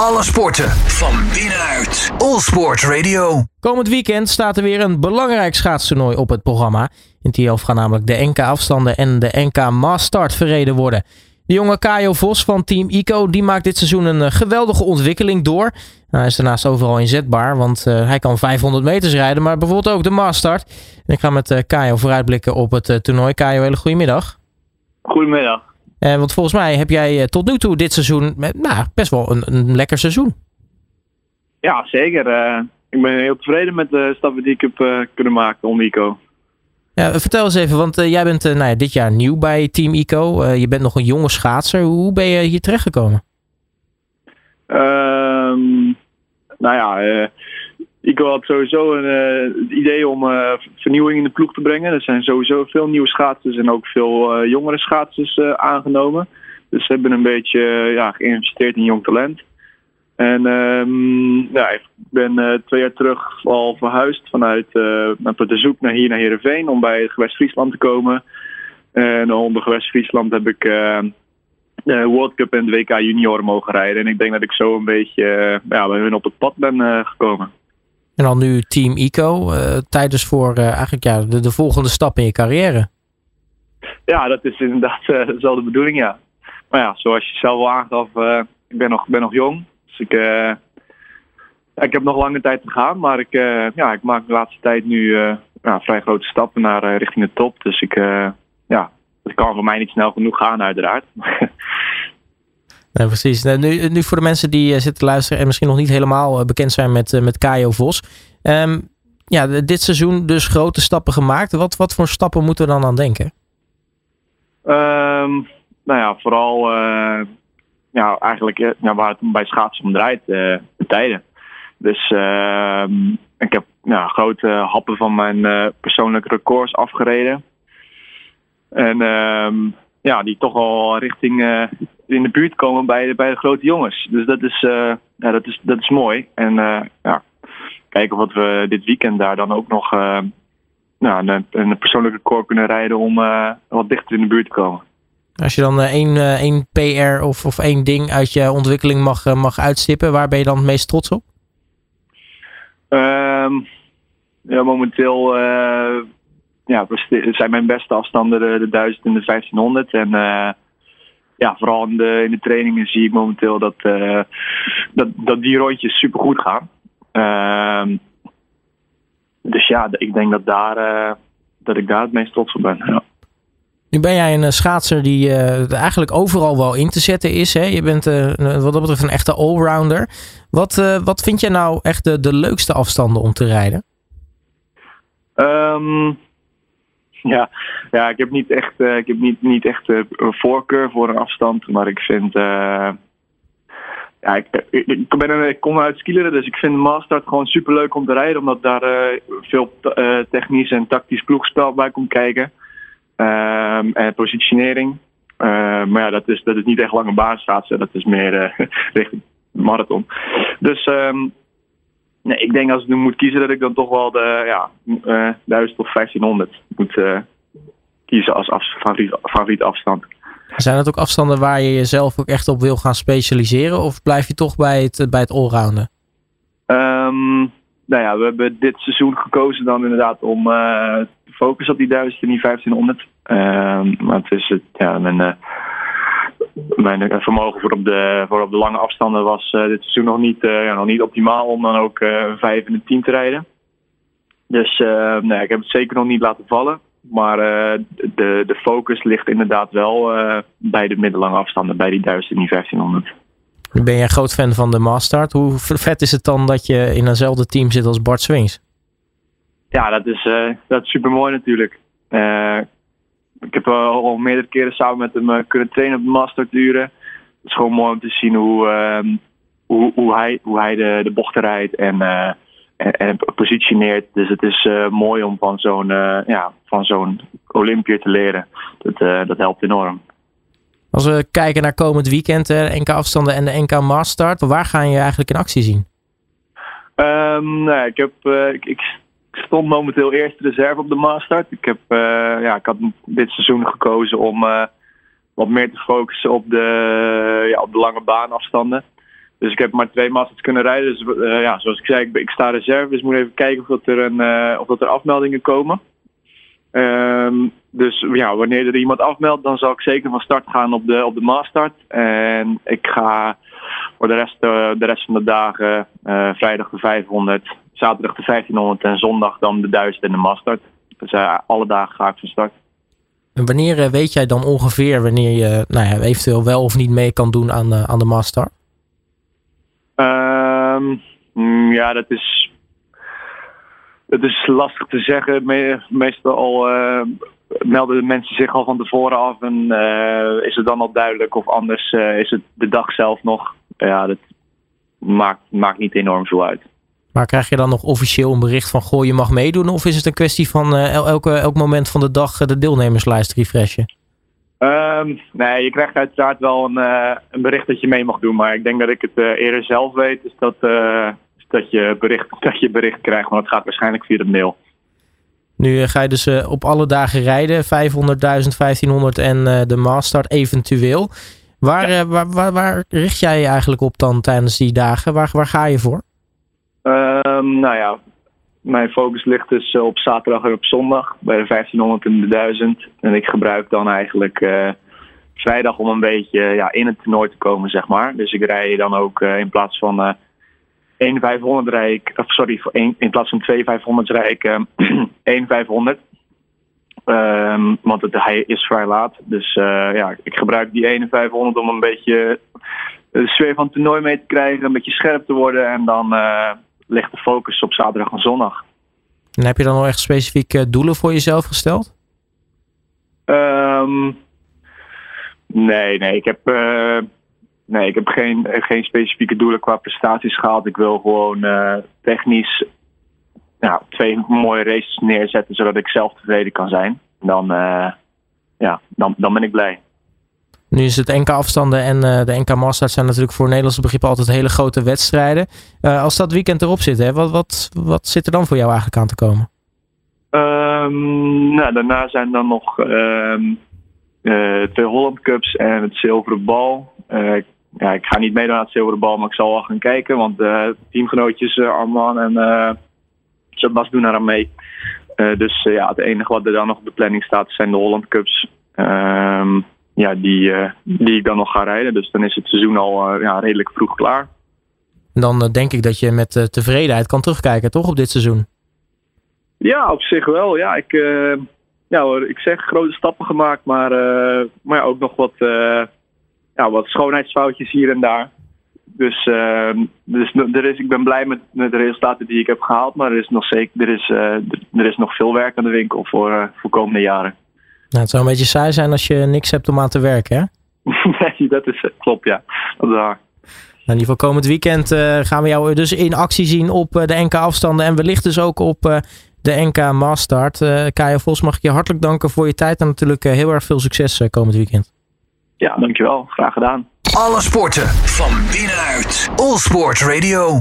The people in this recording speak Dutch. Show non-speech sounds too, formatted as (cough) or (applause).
Alle sporten van binnenuit. All Sport Radio. Komend weekend staat er weer een belangrijk schaatstoernooi op het programma. In Tielf gaan namelijk de NK-afstanden en de NK Mass verreden worden. De jonge Kajo Vos van Team ICO die maakt dit seizoen een eh, geweldige ontwikkeling door. Nou, hij is daarnaast overal inzetbaar, want uh, hij kan 500 meters rijden, maar bijvoorbeeld ook de Maastart. En ik ga met uh, Kajo vooruitblikken op het toernooi. Kajo, hele goedemiddag. Goedemiddag. Uh, want volgens mij heb jij tot nu toe dit seizoen met, nou, best wel een, een lekker seizoen. Ja, zeker. ik ben heel tevreden met de stappen die ik heb kunnen maken om ICO. Ja, vertel eens even, want jij bent nou ja, dit jaar nieuw bij Team ICO. je bent nog een jonge schaatser. Hoe ben je hier terechtgekomen? Ehm, nou ja, Ico had sowieso een uh, idee om uh, vernieuwing in de ploeg te brengen. Er zijn sowieso veel nieuwe schaatsers en ook veel jongere schaatsers aangenomen. Dus ze hebben een beetje ja, geïnvesteerd in jong talent. En um, ik ben twee jaar terug al verhuisd vanuit uh, de zoek naar hier naar Heerenveen om bij het gewest Friesland te komen. En onder gewest Friesland heb ik de World Cup en de WK Junior mogen rijden. En ik denk dat ik zo een beetje ja, bij hun op het pad ben gekomen. En dan nu Team ICO. Uh, tijd dus voor uh, eigenlijk ja, de, de, volgende stap in je carrière. Ja, dat is inderdaad uh, wel de bedoeling, ja. Maar ja, zoals je zelf al aangaf, ik ben nog, ben nog jong. Dus ik, ik heb nog lange tijd te gaan. Maar ik, ja, ik maak de laatste tijd nu ja, vrij grote stappen naar richting de top. Dus ik, ja, het kan voor mij niet snel genoeg gaan, uiteraard. (laughs) Nee, precies. Nu, nu voor de mensen die uh, zitten luisteren en misschien nog niet helemaal uh, bekend zijn met, uh, met Kajo Vos. Um, ja, dit seizoen dus grote stappen gemaakt. Wat, wat voor stappen moeten we dan aan denken? Um, nou ja, vooral ja, eigenlijk ja, waar het bij schaatsen om draait, de tijden. Dus ehm, ik heb ja, grote happen van mijn persoonlijke records afgereden. En ja, die toch al richting in de buurt komen bij, de, bij de grote jongens. Dus dat is, uh, ja, dat is, dat is mooi. En uh, ja, kijken wat we dit weekend daar dan ook nog uh, nou, een, een persoonlijke record kunnen rijden om wat dichter in de buurt te komen. Als je dan één, één PR of, of één ding uit je ontwikkeling mag, mag uitstippen, waar ben je dan het meest trots op? Um, ja, momenteel ja, zijn mijn beste afstanden de, de 1000 en de 1500. En ja, vooral in de, in de trainingen zie ik momenteel dat, uh, dat, dat die rondjes super goed gaan. Uh, dus ja, ik denk dat, daar, uh, dat ik daar het meest trots op ben. Ja. Nu ben jij een schaatser die uh, eigenlijk overal wel in te zetten is. Hè? Je bent wat dat betreft een echte allrounder. Wat, wat vind jij nou echt de, de leukste afstanden om te rijden? Um, (laughs) Ja, ja ik heb niet echt, uh, ik heb niet, niet echt uh, een voorkeur voor een afstand. Maar ik vind. Uh, ja, ik, ik, ben een, ik kom uit skileren, dus ik vind Mastart gewoon super leuk om te rijden. Omdat daar veel technisch en tactisch ploegspel bij komt kijken. Ehm, en positionering. maar ja, dat is, dat is niet echt lange baan Dat is meer (laughs) richting marathon. Dus um, Nee, ik denk als ik nu moet kiezen dat ik dan toch wel de ja, uh, 1000 of 1500 moet uh, kiezen als af, favoriet, favoriet afstand. Zijn dat ook afstanden waar je jezelf ook echt op wil gaan specialiseren? Of blijf je toch bij het, bij het allrounden? Um, nou ja, we hebben dit seizoen gekozen dan inderdaad om uh, te focussen op die 1000 en die 1500. Um, maar het is het, ja, mijn, mijn vermogen voor op de, voor op de lange afstanden was uh, dit seizoen nog niet, uh, ja, nog niet optimaal om dan ook een 5 en een 10 te rijden. Dus nee, ik heb het zeker nog niet laten vallen. Maar de, de focus ligt inderdaad wel bij de middellange afstanden, bij die 1000 en die 1500. Ben jij groot fan van de Mastart? Hoe vet is het dan dat je in eenzelfde team zit als Bart Swings? Ja, dat is, dat is super mooi natuurlijk ik heb al meerdere keren samen met hem eh, kunnen trainen op de masterduren. Het is gewoon mooi om te zien hoe, uh, hoe, hoe, hij, hoe hij de, de bochten rijdt en, uh, en, en, positioneert. Dus het is uh, mooi om van zo'n ja, van zo'n Olympier te leren. Dat, dat helpt enorm. Als we kijken naar komend weekend, de NK afstanden en de NK Mastart, waar ga je eigenlijk in actie zien? Um, nou, ik, heb, ik stond momenteel eerste reserve op de Mastart. Ik, heb, uh, ja, ik had dit seizoen gekozen om uh, wat meer te focussen op de, ja, op de lange baanafstanden. dus ik heb maar twee masters kunnen rijden. Dus ja, zoals ik zei, ik, sta reserve. Dus moet even kijken of, dat er, een, of dat er afmeldingen komen. Ehm, dus ja, wanneer er iemand afmeldt, dan zal ik zeker van start gaan op de, op de maastart. En ik ga voor de rest, de rest van de dagen, vrijdag de 500, zaterdag de 1500 en zondag dan de 1000 en de mastart. Dus alle dagen ga ik van start. En wanneer eh, weet jij dan ongeveer wanneer je nou ja, eventueel wel of niet mee kan doen aan de, aan de Master? Um, ja, dat is, dat is lastig te zeggen. meestal al uh, melden de mensen zich al van tevoren af en uh, is het dan al duidelijk of anders is het de dag zelf nog. Ja, dat maakt, maakt niet enorm veel uit. Maar krijg je dan nog officieel een bericht van goh, je mag meedoen? Of is het een kwestie van uh, elke, elk moment van de dag de deelnemerslijst refreshen? Um, nee, je krijgt uiteraard wel een, uh, een, bericht dat je mee mag doen. Maar ik denk dat ik het uh, eerder zelf weet. Dus dat, dat, je bericht, (laughs) dat je bericht krijgt. Want het gaat waarschijnlijk via de mail. Nu ga je dus op alle dagen rijden. 500.000, 1500 en de Master eventueel. Waar, waar, waar, waar, richt jij je eigenlijk op dan tijdens die dagen? Waar, waar ga je voor? Um, nou ja, mijn focus ligt dus op zaterdag en op zondag bij de 1500 en de 1000. En ik gebruik dan eigenlijk uh, vrijdag om een beetje ja, in het toernooi te komen, zeg maar. Dus ik rij dan ook uh, in plaats van uh, 1 500 rij ik, of sorry, in, in plaats van 2 500 rij ik 1 500. Um, want het, hij is vrij laat. Dus ja, ik gebruik die 1 500 om een beetje de sfeer van het toernooi mee te krijgen, een beetje scherp te worden en dan ligt de focus op zaterdag en zondag. En heb je dan nog echt specifieke doelen voor jezelf gesteld? Um, nee, nee. Ik heb, uh, nee, ik heb geen, geen specifieke doelen qua prestaties gehaald. Ik wil gewoon uh, technisch nou, twee mooie races neerzetten, zodat ik zelf tevreden kan zijn. Dan, uh, ja, dan, dan ben ik blij. Nu is het NK afstanden en uh, de NK Masters zijn natuurlijk voor Nederlandse begrippen altijd hele grote wedstrijden. Uh, als dat weekend erop zit, hè, wat, wat, wat zit er dan voor jou eigenlijk aan te komen? Um, nou, daarna zijn dan nog um, uh, twee Holland Cups en het zilveren bal. ja, ik ga niet meedoen aan het zilveren bal, maar ik zal wel gaan kijken. Want teamgenootjes Arman en uh, Bas doen aan mee. dus ja, het enige wat er dan nog op de planning staat zijn de Holland Cups. Um, ja, die, uh, die ik dan nog ga rijden. Dus dan is het seizoen al uh, ja, redelijk vroeg klaar. En dan uh, denk ik dat je met tevredenheid kan terugkijken, toch, op dit seizoen? Ja, op zich wel. Ja, ik, ja, hoor, ik zeg grote stappen gemaakt, maar, maar ja, ook nog wat, ja, wat schoonheidsfoutjes hier en daar. Dus, dus er is, ik ben blij met, met de resultaten die ik heb gehaald, maar er is nog, zeker, er is, er is nog veel werk aan de winkel voor, voor komende jaren. Nou, het zou een beetje saai zijn als je niks hebt om aan te werken, hè? (laughs) nee, dat is klopt, ja. Dat is waar. Nou, in ieder geval komend weekend uh, gaan we jou dus in actie zien op uh, de NK afstanden en wellicht dus ook op uh, de NK Mastart. Uh, Kaya Vos, mag ik je hartelijk danken voor je tijd en natuurlijk heel erg veel succes komend weekend. Ja, dankjewel. Graag gedaan. Alle sporten van binnenuit. All Sport Radio.